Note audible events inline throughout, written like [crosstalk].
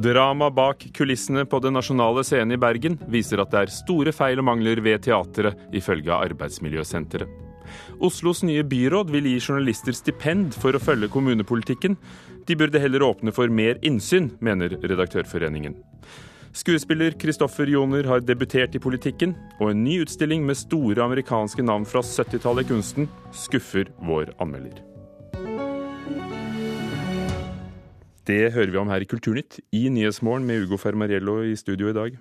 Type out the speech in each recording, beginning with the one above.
Drama bak kulissene på Den nasjonale scenen i Bergen viser at det er store feil og mangler ved teatret, ifølge Arbeidsmiljøsenteret. Oslos nye byråd vil gi journalister stipend for å følge kommunepolitikken. De burde heller åpne for mer innsyn, mener Redaktørforeningen. Skuespiller Kristoffer Joner har debutert i politikken, og en ny utstilling med store amerikanske navn fra 70-tallet i kunsten skuffer vår anmelder. Det hører vi om her i Kulturnytt i Nyhetsmorgen med Ugo Fermariello i studio i dag.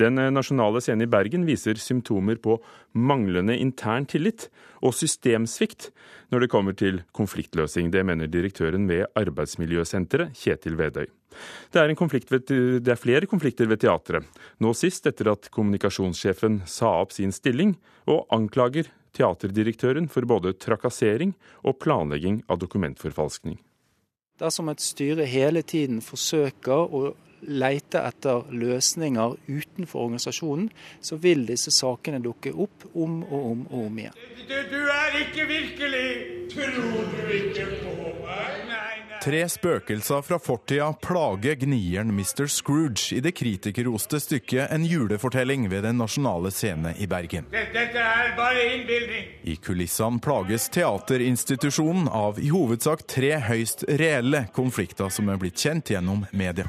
Den nasjonale scenen i Bergen viser symptomer på manglende intern tillit og systemsvikt når det kommer til konfliktløsning. Det mener direktøren ved Arbeidsmiljøsenteret, Kjetil Vedøy. Det er, ved, det er flere konflikter ved teatret, nå sist etter at kommunikasjonssjefen sa opp sin stilling og anklager teaterdirektøren for både trakassering og planlegging av dokumentforfalskning. Dersom et styre hele tiden forsøker å leite etter løsninger utenfor organisasjonen, så vil disse sakene dukke opp om og om og om igjen. Du, du er ikke virkelig! Tror du ikke på meg? Nei. Tre spøkelser fra fortida plager gnieren Mr. Scrooge i det kritikerroste stykket En julefortelling ved Den nasjonale scene i Bergen. Dette er bare innbildning. I kulissene plages teaterinstitusjonen av i hovedsak tre høyst reelle konflikter som er blitt kjent gjennom media.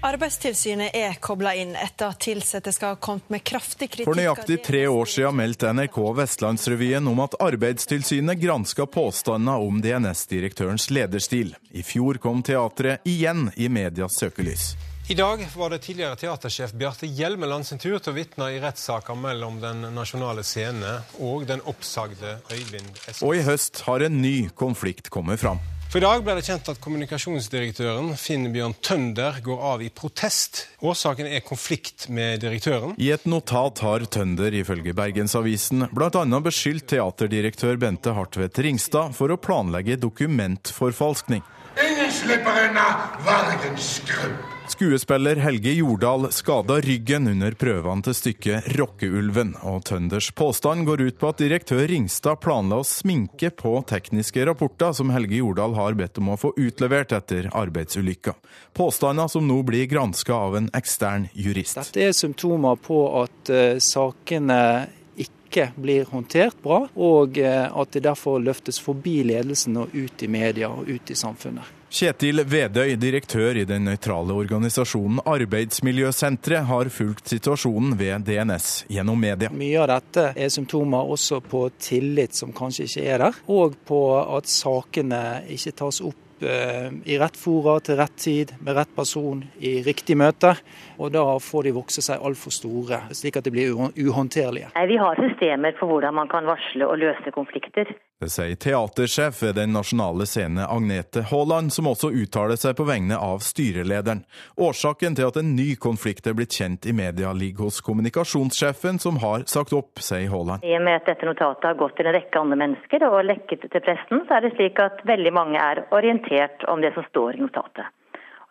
Arbeidstilsynet er kobla inn etter at ansatte skal ha kommet med kraftig kritikk. For nøyaktig tre år siden meldte NRK Vestlandsrevyen om at Arbeidstilsynet granska påstandene om DNS-direktørens lederstil. I fjor kom teatret igjen i medias søkelys. I dag var det tidligere teatersjef Bjarte Hjelmeland sin tur til å vitne i rettssaker mellom Den nasjonale scene og den oppsagde Øyvind Espen. Og i høst har en ny konflikt kommet fram. For I dag ble det kjent at kommunikasjonsdirektøren Finn Bjørn Tønder går av i protest. Årsaken er konflikt med direktøren. I et notat har Tønder ifølge Bergensavisen bl.a. beskyldt teaterdirektør Bente Hartvedt Ringstad for å planlegge dokumentforfalskning. Ingen slipper unna vargens skrubb. Skuespiller Helge Jordal skada ryggen under prøvene til stykket Rockeulven, og Tønders påstand går ut på at direktør Ringstad planla å sminke på tekniske rapporter som Helge Jordal har bedt om å få utlevert etter arbeidsulykka. Påstander som nå blir granska av en ekstern jurist. Dette er symptomer på at uh, sakene ikke blir håndtert bra, og uh, at det derfor løftes forbi ledelsen og ut i media og ut i samfunnet. Kjetil Vedøy, direktør i den nøytrale organisasjonen Arbeidsmiljøsenteret, har fulgt situasjonen ved DNS gjennom media. Mye av dette er symptomer også på tillit som kanskje ikke er der, og på at sakene ikke tas opp Eh, i rett fora til rett tid, med rett person, i riktig møte. Og da får de vokse seg altfor store, slik at de blir uhåndterlige. Vi har systemer for hvordan man kan varsle og løse konflikter. Det sier teatersjef ved Den nasjonale scene Agnete Haaland, som også uttaler seg på vegne av styrelederen. Årsaken til at en ny konflikt er blitt kjent i media, ligger hos kommunikasjonssjefen, som har sagt opp, sier Haaland. I og med at dette notatet har gått til en rekke andre mennesker og lekket til pressen, så er det slik at veldig mange er orientert om det som står i notatet.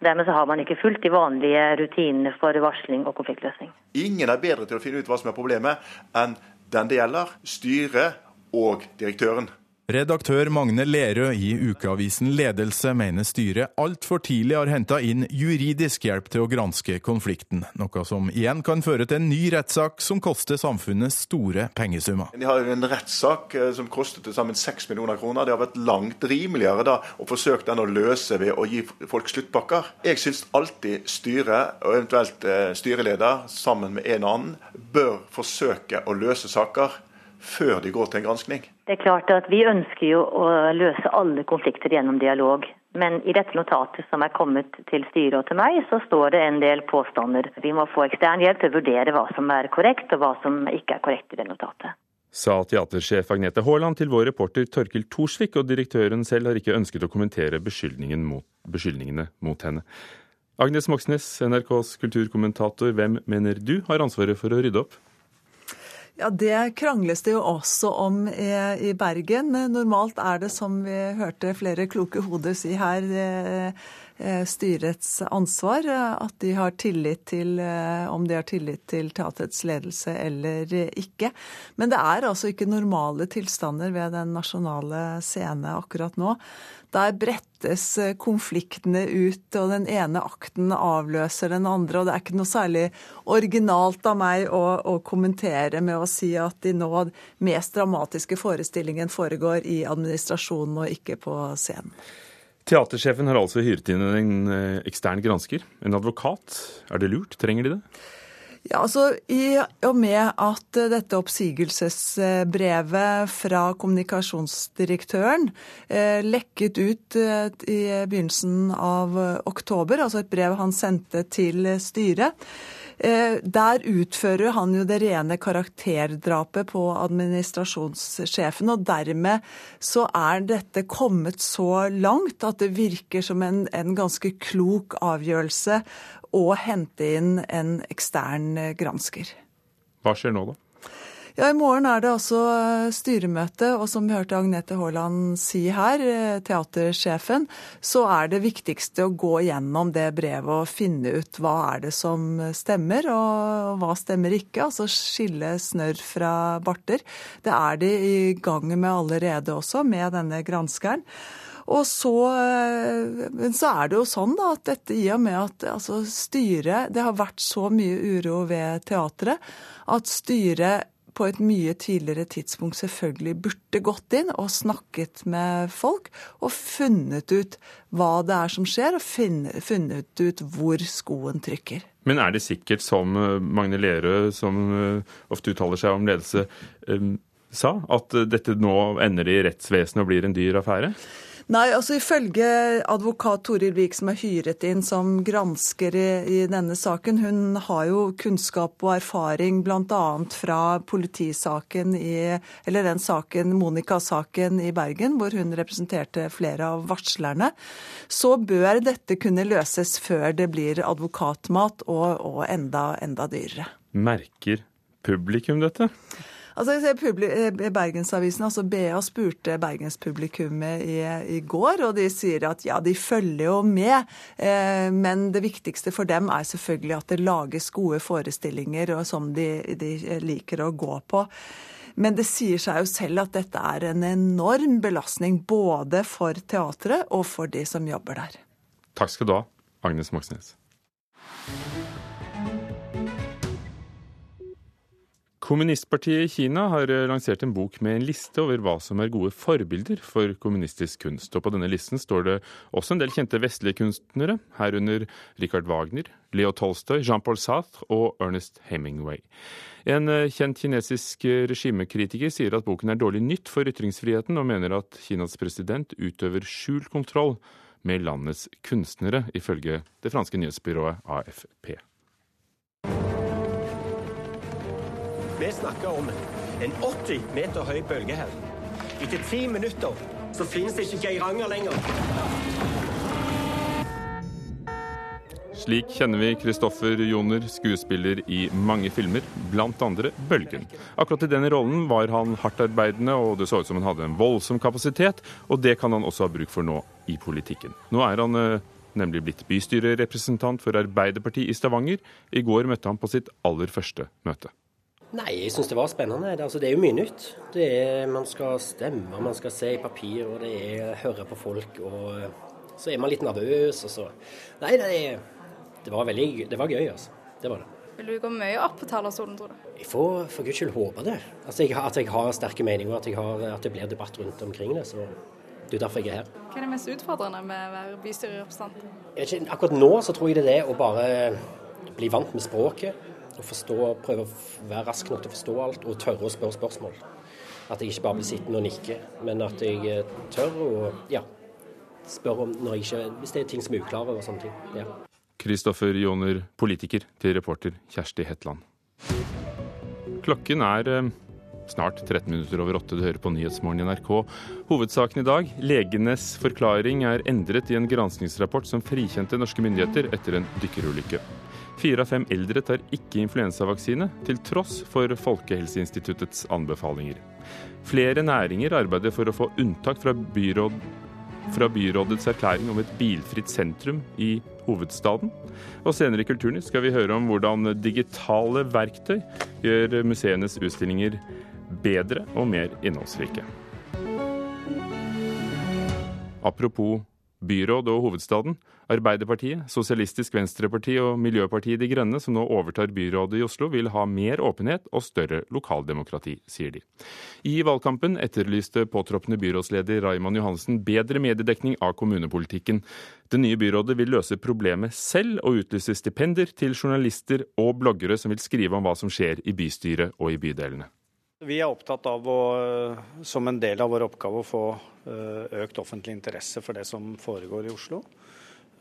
Dermed så har man ikke fulgt de vanlige rutinene for varsling og konfliktløsning. Ingen er bedre til å finne ut hva som er problemet enn den det gjelder, styret og direktøren. Redaktør Magne Lerøe i ukeavisen Ledelse mener styret altfor tidlig har henta inn juridisk hjelp til å granske konflikten, noe som igjen kan føre til en ny rettssak som koster samfunnet store pengesummer. De har en rettssak eh, som kostet til sammen 6 millioner kroner. Det har vært langt rimeligere da å forsøke den å løse ved å gi folk sluttpakker. Jeg syns alltid styret, og eventuelt eh, styreleder sammen med en annen, bør forsøke å løse saker før de går til en granskning. Det er klart at Vi ønsker jo å løse alle konflikter gjennom dialog. Men i dette notatet som er kommet til styret og til meg, så står det en del påstander. Vi må få ekstern hjelp til å vurdere hva som er korrekt og hva som ikke er korrekt i det notatet. Sa teatersjef Agnete Haaland til vår reporter Torkil Thorsvik, og direktøren selv har ikke ønsket å kommentere beskyldningen mot, beskyldningene mot henne. Agnes Moxnes, NRKs kulturkommentator, hvem mener du har ansvaret for å rydde opp? Ja, Det krangles det jo også om i Bergen. Normalt er det, som vi hørte flere kloke hoder si her, eh, styrets ansvar at de har tillit til om de har tillit til teatrets ledelse eller ikke. Men det er altså ikke normale tilstander ved Den nasjonale scene akkurat nå. Der brettes konfliktene ut, og den ene akten avløser den andre. Og det er ikke noe særlig originalt av meg å, å kommentere med å si at de nå mest dramatiske forestillingen foregår i administrasjonen og ikke på scenen. Teatersjefen har altså hyret inn en eh, ekstern gransker, en advokat. Er det lurt? Trenger de det? Ja, altså I og med at dette oppsigelsesbrevet fra kommunikasjonsdirektøren eh, lekket ut eh, i begynnelsen av oktober, altså et brev han sendte til styret, eh, der utfører han jo det rene karakterdrapet på administrasjonssjefen. Og dermed så er dette kommet så langt at det virker som en, en ganske klok avgjørelse å hente inn en ekstern eh, gransker. Hva skjer nå, da? Ja, I morgen er det altså styremøte, og som vi hørte Agnete Haaland si her, eh, teatersjefen, så er det viktigste å gå gjennom det brevet og finne ut hva er det som stemmer, og hva stemmer ikke. Altså skille snørr fra barter. Det er de i gang med allerede også, med denne granskeren. Og så, eh, men så er det jo sånn da, at dette i og med at altså, styret Det har vært så mye uro ved teatret at styret på et mye tidligere tidspunkt selvfølgelig burde gått inn og snakket med folk og funnet ut hva det er som skjer, og funnet ut hvor skoen trykker. Men er det sikkert, som eh, Magne Lerøe, som eh, ofte uttaler seg om ledelse, sa, at dette nå ender i rettsvesenet og blir en dyr affære? Nei, altså Ifølge advokat Toril Vik, som er hyret inn som gransker i, i denne saken, hun har jo kunnskap og erfaring bl.a. fra politisaken i Eller den saken, Monica-saken i Bergen, hvor hun representerte flere av varslerne. Så bør dette kunne løses før det blir advokatmat og, og enda, enda dyrere. Merker publikum dette? Altså, eh, Bergensavisen, altså BA, spurte bergenspublikummet i, i går, og de sier at ja, de følger jo med, eh, men det viktigste for dem er selvfølgelig at det lages gode forestillinger som de, de liker å gå på. Men det sier seg jo selv at dette er en enorm belastning både for teatret og for de som jobber der. Takk skal du ha, Agnes Moxnes. Kommunistpartiet i Kina har eh, lansert en bok med en liste over hva som er gode forbilder for kommunistisk kunst. Og på denne listen står det også en del kjente vestlige kunstnere, herunder Richard Wagner, Leo Tolstoy, Jean-Paul Sartre og Ernest Hemingway. En eh, kjent kinesisk eh, regimekritiker sier at boken er dårlig nytt for ytringsfriheten, og mener at Kinas president utøver skjult kontroll med landets kunstnere, ifølge det franske nyhetsbyrået AFP. Vi snakker om en 80 meter høy bølge her. Etter ti minutter så finnes det ikke Geiranger lenger. Slik kjenner vi Kristoffer Joner, skuespiller i mange filmer, andre 'Bølgen'. Akkurat i den rollen var han hardtarbeidende, og det så ut som han hadde en voldsom kapasitet, og det kan han også ha bruk for nå i politikken. Nå er han eh, nemlig blitt bystyrerepresentant for Arbeiderpartiet i Stavanger. I går møtte han på sitt aller første møte. Nei, jeg syns det var spennende. Det, altså, det, er jo mye nytt. Det er, man skal stemme, man skal se i papir, og det er høre på folk. og Så er man litt nervøs, og så Nei, det, det var veldig Det var gøy, altså. Det var det. Vil du gå mye opp på talerstolen, tror du? Jeg får for guds skyld håpe det. Altså, jeg, at jeg har sterke meninger, at, har, at det blir debatt rundt omkring det. så det er derfor jeg er her. Hva er det mest utfordrende med å være bystyrerepresentant? Akkurat nå så tror jeg det er det å bare bli vant med språket å forstå, prøve å være rask nok til å forstå alt og tørre å spørre spørsmål. At jeg ikke bare blir sittende og nikke, men at jeg eh, tør å ja, spørre om når jeg ikke, hvis det er ting som er uklare og sånne ting. ja. Kristoffer Joner, politiker, til reporter Kjersti Hetland. Klokken er eh, snart 13 minutter over åtte. Du hører på Nyhetsmorgen i NRK. Hovedsaken i dag legenes forklaring er endret i en granskingsrapport som frikjente norske myndigheter etter en dykkerulykke. Fire av fem eldre tar ikke influensavaksine, til tross for Folkehelseinstituttets anbefalinger. Flere næringer arbeider for å få unntak fra byråd fra byrådets erklæring om et bilfritt sentrum i hovedstaden. Og senere i Kulturnytt skal vi høre om hvordan digitale verktøy gjør museenes utstillinger bedre og mer innholdsrike. Apropos byråd og hovedstaden. Arbeiderpartiet, Sosialistisk Venstreparti og Miljøpartiet De Grønne, som nå overtar byrådet i Oslo, vil ha mer åpenhet og større lokaldemokrati, sier de. I valgkampen etterlyste påtroppende byrådsleder Raymond Johansen bedre mediedekning av kommunepolitikken. Det nye byrådet vil løse problemet selv og utlyse stipender til journalister og bloggere som vil skrive om hva som skjer i bystyret og i bydelene. Vi er opptatt av å, som en del av vår oppgave, å få eh, økt offentlig interesse for det som foregår i Oslo.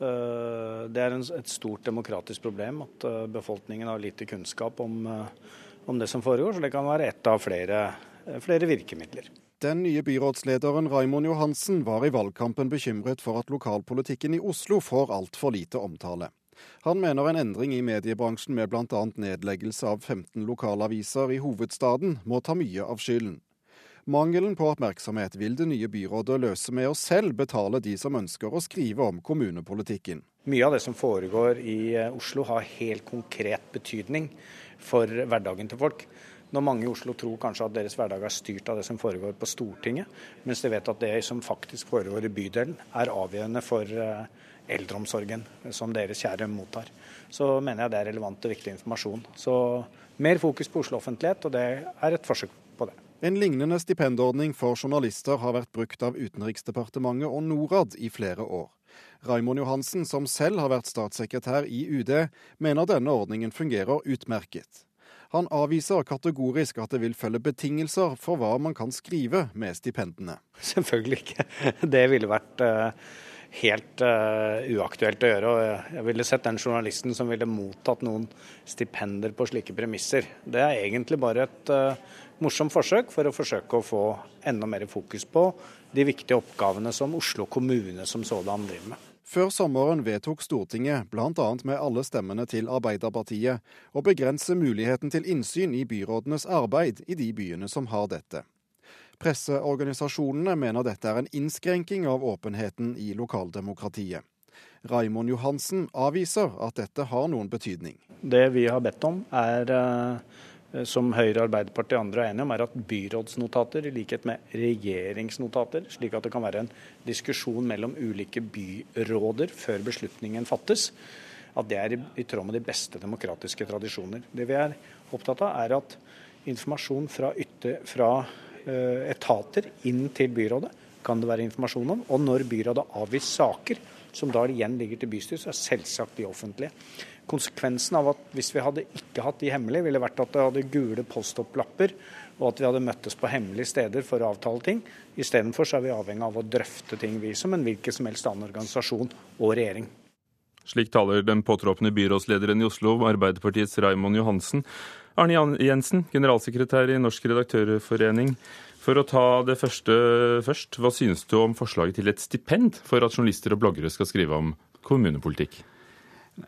Eh, det er et stort demokratisk problem at eh, befolkningen har lite kunnskap om, om det som foregår, så det kan være ett av flere, flere virkemidler. Den nye byrådslederen Raimond Johansen var i valgkampen bekymret for at lokalpolitikken i Oslo får altfor lite omtale. Han mener en endring i mediebransjen med bl.a. nedleggelse av 15 lokalaviser i hovedstaden må ta mye av skylden. Mangelen på oppmerksomhet vil det nye byrådet løse med å selv betale de som ønsker å skrive om kommunepolitikken. Mye av det som foregår i eh, Oslo har helt konkret betydning for hverdagen til folk. Når mange i Oslo tror kanskje at deres hverdag er styrt av det som foregår på Stortinget, mens de vet at det som faktisk foregår i bydelen er avgjørende for uh, eldreomsorgen som deres kjære mottar. Så mener jeg det er relevant og viktig informasjon. Så mer fokus på Oslo-offentlighet, og det er et forsøk på det. En lignende stipendordning for journalister har vært brukt av Utenriksdepartementet og Norad i flere år. Raimond Johansen, som selv har vært statssekretær i UD, mener denne ordningen fungerer utmerket. Han avviser kategorisk at det vil følge betingelser for hva man kan skrive med stipendene. Selvfølgelig ikke. Det ville vært uh helt uh, uaktuelt å gjøre. og Jeg ville sett den journalisten som ville mottatt noen stipender på slike premisser. Det er egentlig bare et uh, morsomt forsøk for å forsøke å få enda mer fokus på de viktige oppgavene som Oslo kommune som sådan driver med. Før sommeren vedtok Stortinget, bl.a. med alle stemmene til Arbeiderpartiet, å begrense muligheten til innsyn i byrådenes arbeid i de byene som har dette. Presseorganisasjonene mener dette er en innskrenking av åpenheten i lokaldemokratiet. Raimond Johansen avviser at dette har noen betydning. Det vi har bedt om, er, eh, som Høyre, Arbeiderpartiet og andre er enige om, er at byrådsnotater, i likhet med regjeringsnotater, slik at det kan være en diskusjon mellom ulike byråder før beslutningen fattes, at det er i tråd med de beste demokratiske tradisjoner. Det vi er opptatt av, er at informasjon fra, ytter, fra etater inn til byrådet kan det være informasjon om. Og når byrådet avgir saker, som da igjen ligger til bystyret, så er selvsagt de offentlige. Konsekvensen av at hvis vi hadde ikke hatt de hemmelige, ville vært at det hadde gule postopplapper, og at vi hadde møttes på hemmelige steder for å avtale ting. Istedenfor er vi avhengig av å drøfte ting, vi som en hvilken som helst annen organisasjon og regjering. Slik taler den påtroppende byrådslederen i Oslo, Arbeiderpartiets Raimond Johansen. Arne Jensen, generalsekretær i Norsk redaktørforening. For å ta det første først, hva synes du om forslaget til et stipend for at journalister og bloggere skal skrive om kommunepolitikk?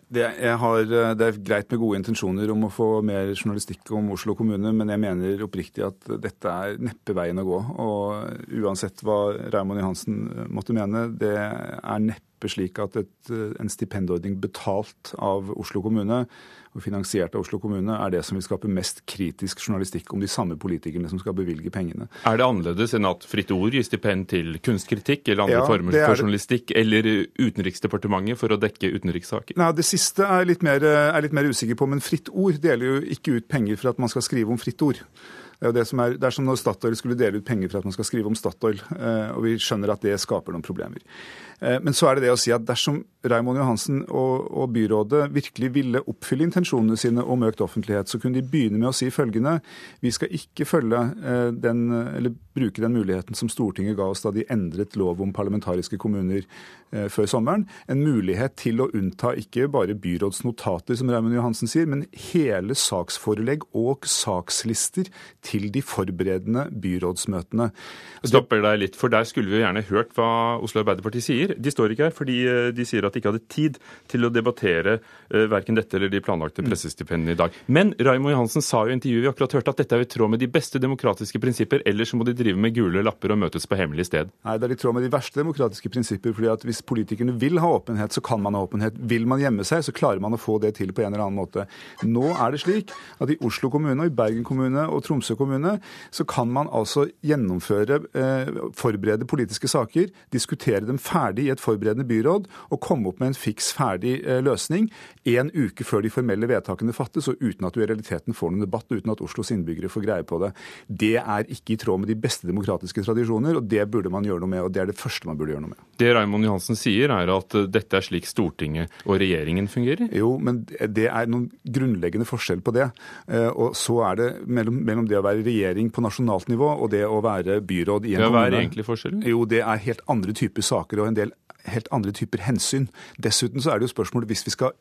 Det, har, det, er greit med gode intensjoner om å få mer journalistikk om Oslo kommune, men jeg mener oppriktig at dette er neppe veien å gå. Og uansett hva Raymond Johansen måtte mene, det er neppe slik at et, en stipendordning betalt av Oslo kommune og finansiert av Oslo kommune, er det som vil skape mest kritisk journalistikk om de samme politikerne som skal bevilge pengene. Er det annerledes enn at Fritt Ord gir stipend til kunstkritikk eller andre ja, former for journalistikk, eller Utenriksdepartementet for å dekke utenrikssaker? Nei, Det siste er jeg litt, mer, er litt mer usikker på, men Fritt Ord deler jo ikke ut penger for at man skal skrive om Fritt Ord. Det er, det, som er, det er som når Statoil skulle dele ut penger for at man skal skrive om Statoil. Eh, og vi skjønner at det skaper noen problemer. Eh, men så er det det å si at dersom Raymond Johansen og, og, byrådet virkelig ville oppfylle intensjonene sine om økt offentlighet, så kunne de begynne med å si følgende Vi skal ikke følge eh, den, eller bruke den muligheten som Stortinget ga oss da de endret lov om parlamentariske kommuner eh, før sommeren. En mulighet til å unnta ikke bare byrådsnotater, som Raymond Johansen sier, men hele saksforelegg og sakslister til de forberedende byrådsmøtene. Stopper deg litt, for der skulle vi jo gjerne hørt hva Oslo Arbeiderparti sier. De står ikke her fordi eh, de sier at de ikke hadde tid til å debattere eh, verken dette eller de planlagte mm. pressestipendene i dag. Men Raymond Johansen sa jo i intervjuet vi akkurat hørte at dette er i tråd med de beste demokratiske prinsipper, ellers må de drive med gule lapper og møtes på hemmelig sted. Nei, det er i tråd med de verste demokratiske prinsipper. fordi at Hvis politikerne vil ha åpenhet, så kan man ha åpenhet. Vil man gjemme seg, så klarer man å få det til på en eller annen måte. Nå er det slik at i Oslo kommune, og i Bergen kommune og Tromsø kommune så kan man altså gjennomføre, eh, forberede politiske saker, diskutere dem ferdig i et forberedende byråd og komme opp med en fiks ferdig eh, løsning en uke før de formelle vedtakene fattes, og uten at du i realiteten får noen debatt, uten at Oslos innbyggere får greie på det. Det er ikke i tråd med de beste demokratiske tradisjoner, og det burde man gjøre noe med. og Det er det første man burde gjøre noe med. Det Raymond Johansen sier, er at eh, dette er slik Stortinget og regjeringen fungerer? Jo, men det er noen grunnleggende forskjell på det. Eh, og så er det mellom, mellom det å være regjering på nasjonalt nivå og det å være byråd i en kommune Hva er egentlig forskjellen? Jo, det er helt andre typer saker og en del helt andre typer hensyn. Dessuten så er det jo spørsmålet hvis vi skal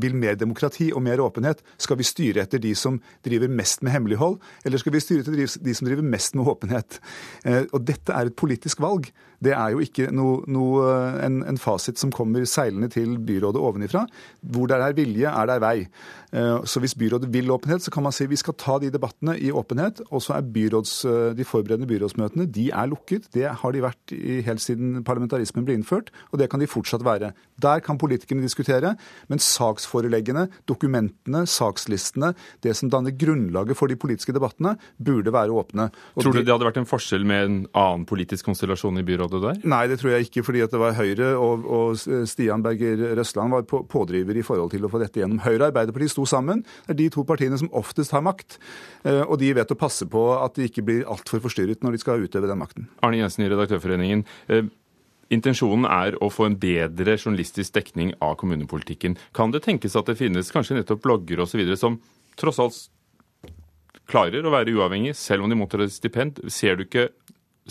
vil mer demokrati og mer åpenhet, skal vi styre etter de som driver mest med hemmelighold, eller skal vi styre etter de som driver mest med åpenhet? Eh, og dette er et politisk valg. Det er jo ikke noe, noe, eh, en, en, fasit som kommer seilende til byrådet ovenifra. Hvor det er vilje, er det vei. Eh, så hvis byrådet vil åpenhet, så kan man si vi skal ta de debattene i åpenhet. Og så er byråds, de forberedende byrådsmøtene de er lukket. Det har de vært i, helt siden parlamentarismen ble innført, og det kan de fortsatt være. Der kan politikerne diskutere, men saksforeleggene, dokumentene, sakslistene, det som danner grunnlaget for de politiske debattene, burde være åpne. Og tror du det hadde vært en forskjell med en annen politisk konstellasjon i byrådet der? Nei, det tror jeg ikke, fordi det var Høyre og, og Stian Berger Røsland var på, pådriver i forhold til å få dette gjennom. Høyre og Arbeiderpartiet sto sammen. Det er de to partiene som oftest har makt. Eh, og de vet å passe på at de ikke blir altfor forstyrret når de skal utøve den makten. Arne Jensen i Redaktørforeningen. Eh, Intensjonen er å få en bedre journalistisk dekning av kommunepolitikken. Kan det tenkes at det finnes kanskje nettopp blogger osv. som tross alt klarer å være uavhengig, selv om de mottar et stipend? Ser du ikke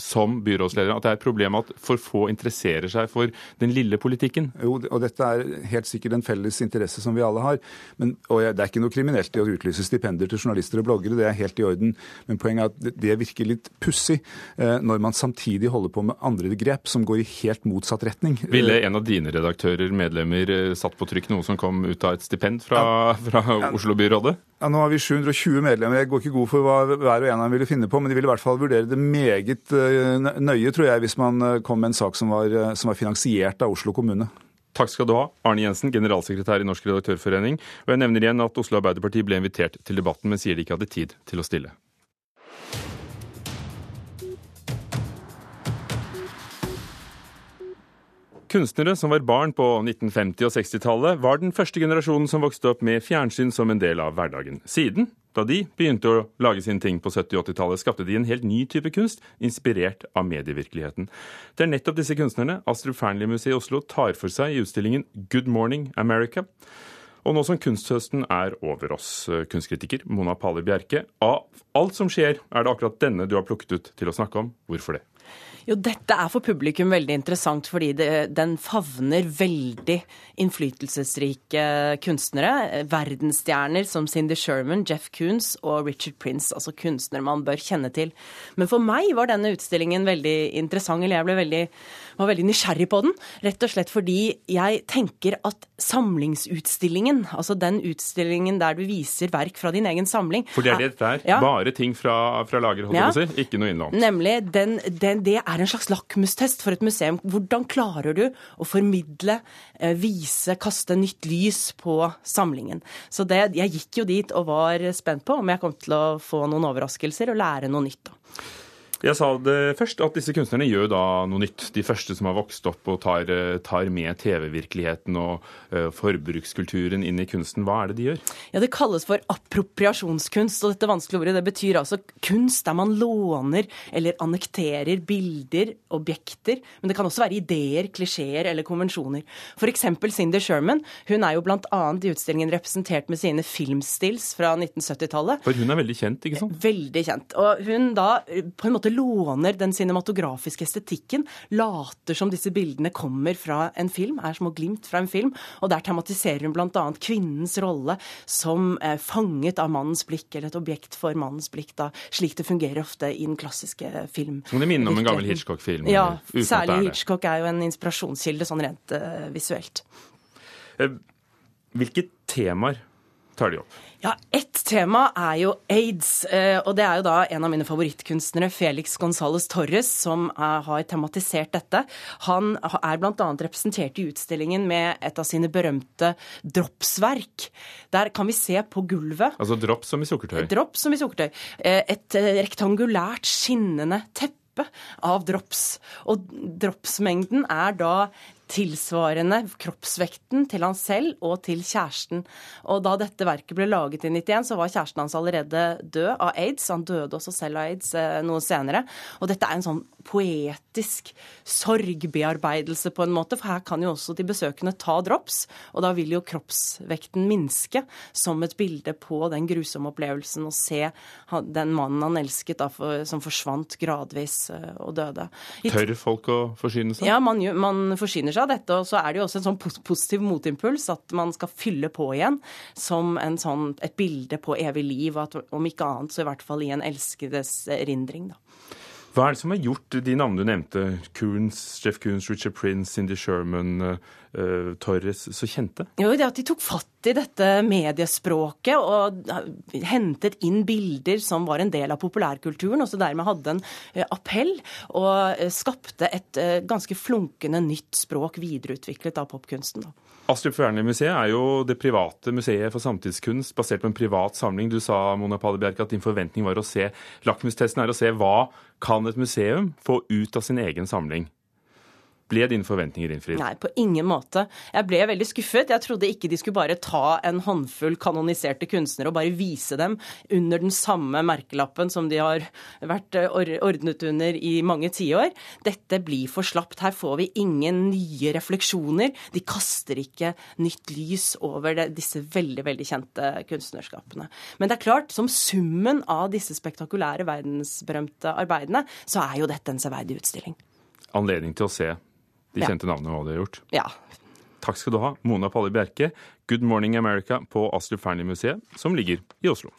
som byrådsleder at det er et problem at for få interesserer seg for den lille politikken? Jo, og dette er helt sikkert en felles interesse som vi alle har. Men, og Det er ikke noe kriminelt i å utlyse stipender til journalister og bloggere, det er helt i orden. Men poenget er at det virker litt pussig eh, når man samtidig holder på med andre grep som går i helt motsatt retning. Ville en av dine redaktører, medlemmer, eh, satt på trykk noe som kom ut av et stipend fra, [laughs] fra Oslo-byrådet? Ja, Nå har vi 720 medlemmer. Jeg går ikke god for hva hver og en av dem ville finne på, men de ville i hvert fall vurdere det meget eh, nøye, tror jeg, hvis man eh, kom med en sak som var, eh, som var finansiert av Oslo kommune. Takk skal du ha, Arne Jensen, generalsekretær i Norsk redaktørforening. Og jeg nevner igjen at Oslo Arbeiderparti ble invitert til debatten, men sier de ikke hadde tid til å stille. Kunstnere som var barn på 1950- og 60-tallet, var den første generasjonen som vokste opp med fjernsyn som en del av hverdagen. Siden, da de begynte å lage sine ting på 70- og 80-tallet, skapte de en helt ny type kunst, inspirert av medievirkeligheten. Det er nettopp disse kunstnerne Astrup Fearnley-museet i Oslo tar for seg i utstillingen Good Morning America. Og nå som kunsthøsten er over oss, kunstkritiker Mona Palle Bjerke, av alt som skjer, er det akkurat denne du har plukket ut til å snakke om. Hvorfor det? Jo, dette er for publikum veldig interessant, fordi det, den favner veldig innflytelsesrike kunstnere. Verdensstjerner som Cindy Sherman, Jeff Koons og Richard Prince. Altså kunstnere man bør kjenne til. Men for meg var denne utstillingen veldig interessant, eller jeg ble veldig, var veldig nysgjerrig på den. Rett og slett fordi jeg tenker at samlingsutstillingen, altså den utstillingen der du viser verk fra din egen samling For det er det det er? Ja. Bare ting fra, fra lager, holdt jeg ja. på å si? Ikke noe innlånt? Nemlig. Den, den, det er er en slags lakmustest for et museum. Hvordan klarer du å formidle, eh, vise, kaste nytt lys på samlingen? Så det, jeg gikk jo dit og var spent på om jeg kom til å få noen overraskelser og lære noe nytt. da. Jeg sa det først, at disse kunstnerne gjør da noe nytt. De første som har vokst opp og tar, eh, tar med TV-virkeligheten og uh, forbrukskulturen inn i kunsten. Hva er det de gjør? Ja, Det kalles for appropriasjonskunst. og dette vanskelige ordet, Det betyr altså kunst der man låner eller annekterer bilder, objekter. Men det kan også være ideer, klisjeer eller konvensjoner. F.eks. Cindy Sherman. Hun er jo bl.a. i utstillingen representert med sine filmstills fra 1970-tallet. For hun er veldig kjent, ikke sant? Veldig kjent. Og hun da på en måte måte låner den cinematografiske estetikken, later som disse bildene kommer fra en film, er små glimt fra en film. Og der tematiserer hun bl.a. kvinnens rolle som eh, fanget av mannens blikk, eller et objekt for mannens blikk, da, slik det fungerer ofte i den klassiske film. Som det minner om en gammel Hitchcock-film? Ja, særlig Hitchcock er jo en inspirasjonskilde sånn rent uh, visuelt. Eh, hvilke temaer tar de opp? Ja, Ett tema er jo aids. Eh, og det er jo da en av mine favorittkunstnere, Felix Gonzales Torres, som har tematisert dette. Han er bl.a. representert i utstillingen med et av sine berømte dropsverk. Der kan vi se på gulvet Altså drops som i sukkertøy? Drops som i sukkertøy. Eh, et rektangulært, skinnende teppe av drops. Og dropsmengden er da tilsvarende kroppsvekten til han selv og til kjæresten. Og da dette verket ble laget i 91, så var kjæresten hans allerede død av aids. Han døde også selv av aids eh, noe senere. Og dette er en sånn poetisk sorgbearbeidelse på en måte, for her kan jo også de besøkende ta drops, og da vil jo kroppsvekten minske som et bilde på den grusomme opplevelsen å se den mannen han elsket da, for, som forsvant gradvis eh, og døde. Tør folk å forsyne seg? Ja, man, man forsyner seg av dette. Og så er det jo også en sånn positiv motimpuls at man skal fylle på igjen som sånn, et bilde på evig liv, at om ikke annet så i hvert fall i en elskedes erindring. da. Hva er det som har gjort de navnene du nevnte, Coons, Jeff Coons, Richard Prince, Cindy Sherman, uh, Torres, så kjente? Jo, det at de tok fatt i dette mediespråket og hentet inn bilder som var en del av populærkulturen, og så dermed hadde en appell og skapte et ganske flunkende nytt språk videreutviklet av popkunsten. da. Astrup Fearnley-museet er jo det private museet for samtidskunst, basert på en privat samling. Du sa Mona Palle Bjerke, at din forventning var å se Lakmustesten er å se hva kan et museum få ut av sin egen samling. Ble dine forventninger innfridd? Nei, på ingen måte. Jeg ble veldig skuffet. Jeg trodde ikke de skulle bare ta en håndfull kanoniserte kunstnere og bare vise dem under den samme merkelappen som de har vært eh, ordnet under i mange tiår. Dette blir for slapt. Her får vi ingen nye refleksjoner. De kaster ikke nytt lys over det, disse veldig, veldig kjente kunstnerskapene. Men det er klart, som summen av disse spektakulære verdensberømte arbeidene, så er jo dette en severdig utstilling. Anledning til å se de kjente navnene hva de har gjort. Ja. Takk skal du ha, Mona Palle Bjerke, Good Morning America på Astrup Fearnley-museet, som ligger i Oslo.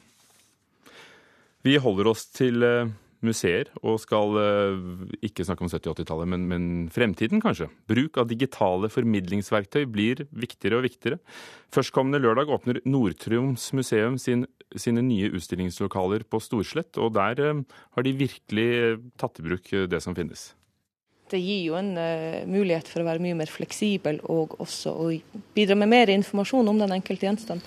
Vi holder oss til eh, museer og skal eh, ikke snakke om 70- 80-tallet, men, men, fremtiden, kanskje. Bruk av digitale formidlingsverktøy blir viktigere og viktigere. Førstkommende lørdag åpner Nord-Troms museum sin, sine nye utstillingslokaler på Storslett, og der eh, har de virkelig tatt i bruk det som finnes. Det gir jo en uh, mulighet for å være mye mer fleksibel og også å bidra med mer informasjon om den enkelte gjenstand.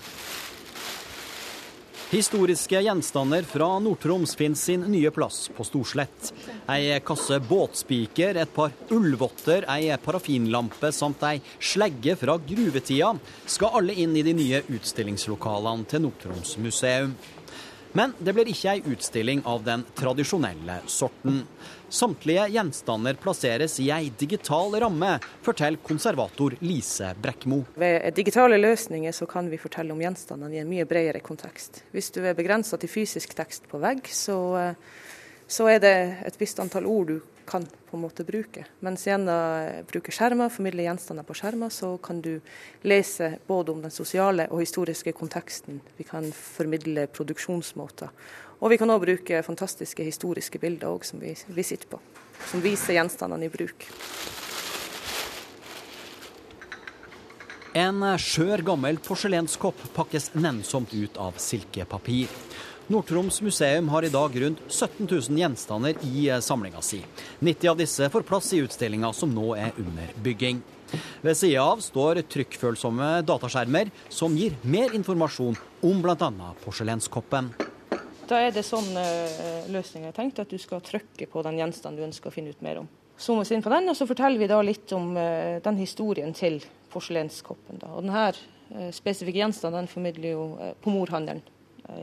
Historiske gjenstander fra Nord-Troms finner sin nye plass på Storslett. Ei kasse båtspiker, et par ullvotter, ei parafinlampe samt ei slegge fra gruvetida skal alle inn i de nye utstillingslokalene til Nord-Troms museum. Men det blir ikke ei utstilling av den tradisjonelle sorten. Samtlige gjenstander plasseres i ei digital ramme, forteller konservator Lise Brekkmo. Ved digitale løsninger så kan vi fortelle om gjenstandene i en mye bredere kontekst. Hvis du er begrensa til fysisk tekst på vegg, så, så er det et visst antall ord du kan på en måte bruke. Mens gjennom bruke skjermer, formidle gjenstander på skjermer, så kan du lese både om den sosiale og historiske konteksten. Vi kan formidle produksjonsmåter. Og vi kan òg bruke fantastiske historiske bilder også, som vi, vi sitter på, som viser gjenstandene i bruk. En skjør, gammel porselenskopp pakkes nennsomt ut av silkepapir. Nord-Troms museum har i dag rundt 17 000 gjenstander i samlinga si. 90 av disse får plass i utstillinga som nå er under bygging. Ved sida av står trykkfølsomme dataskjermer som gir mer informasjon om bl.a. porselenskoppen. Da er det sånn uh, løsning er tenkt, at du skal trykke på den gjenstanden du ønsker å finne ut mer om. Zoomes inn på den, og så forteller vi da litt om uh, den historien til porselenskoppen. Da. Og denne spesifikke gjenstanden den formidler jo pomorhandelen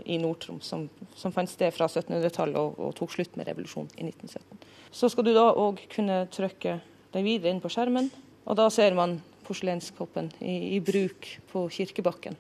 i Nord-Troms, som, som, fant sted fra 1700-tallet og, og, tok slutt med revolusjonen i 1917. Så skal du da òg kunne trykke den videre inn på skjermen, og da ser man porselenskoppen i, i bruk på kirkebakken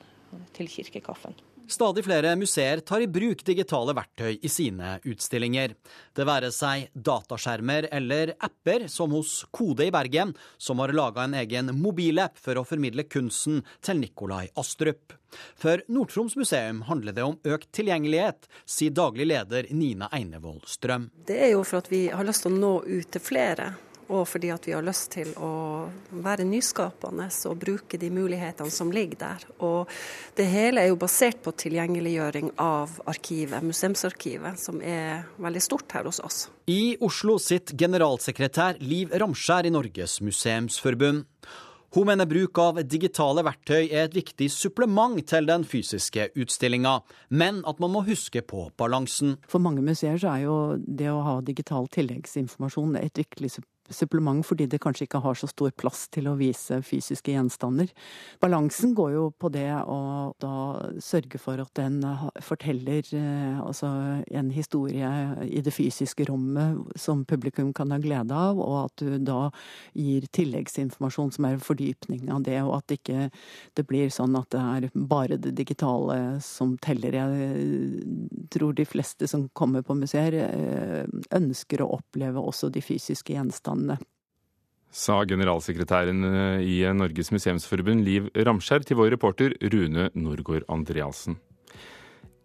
til kirkekaffen. Stadig flere museer tar i bruk digitale verktøy i sine utstillinger. Det være seg dataskjermer eller apper, som hos Kode i Bergen, som har laga en egen mobilapp for å formidle kunsten til Nikolai Astrup. For Nord-Troms museum handler det om økt tilgjengelighet, sier daglig leder Nina Einevold Strøm. Det er jo for at vi har lyst til å nå ut til flere og fordi at vi har lyst til å være nyskapende og bruke de mulighetene som ligger der. Og det hele er jo basert på tilgjengeliggjøring av arkivet, museumsarkivet, som er veldig stort her hos oss. I Oslo sitt generalsekretær Liv Ramskjær i Norges museumsforbund. Hun mener bruk av digitale verktøy er et viktig supplement til den fysiske utstillinga, men at man må huske på balansen. For mange museer så er jo det å ha digital tilleggsinformasjon et viktig supplement supplement fordi det kanskje ikke har så stor plass til å vise fysiske gjenstander. Balansen går jo på det å da sørge for at den forteller eh, altså en historie i det fysiske rommet som publikum kan ha glede av, og at du da gir tilleggsinformasjon som er en fordypning av det, og at ikke det blir sånn at det er bare det digitale som teller. Jeg tror de fleste som kommer på museer eh, ønsker å oppleve også de fysiske gjenstandene landet. Sa generalsekretæren eh, i Norges museumsforbund Liv Ramskjær til vår reporter Rune Norgård Andreassen.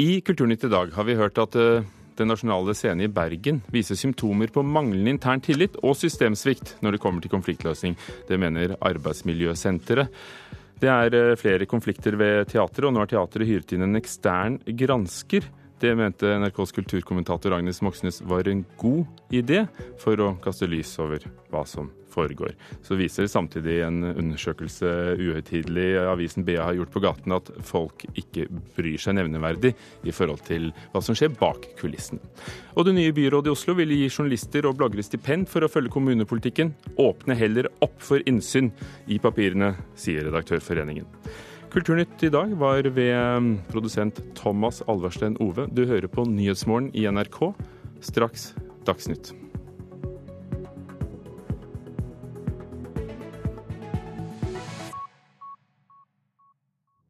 I Kulturnytt i dag har vi hørt at eh, Den nasjonale scene i Bergen viser symptomer på manglende intern tillit og systemsvikt når det kommer til konfliktløsning. Det mener Arbeidsmiljøsenteret. Det er eh, flere konflikter ved teatret, og nå har teatret hyret inn en ekstern gransker. Det mente NRKs kulturkommentator Agnes Moxnes var en god idé for å kaste lys over hva som foregår. Så viser samtidig en undersøkelse uhøytidelig avisen BA har gjort på gaten, at folk ikke bryr seg nevneverdig i forhold til hva som skjer bak kulissene. Og det nye byrådet i Oslo vil gi journalister og bloggere stipend for å følge kommunepolitikken. Åpne heller opp for innsyn i papirene, sier Redaktørforeningen. Kulturnytt i dag var ved um, produsent Thomas Alversten Ove. Du hører på Nyhetsmorgen i NRK. Straks Dagsnytt.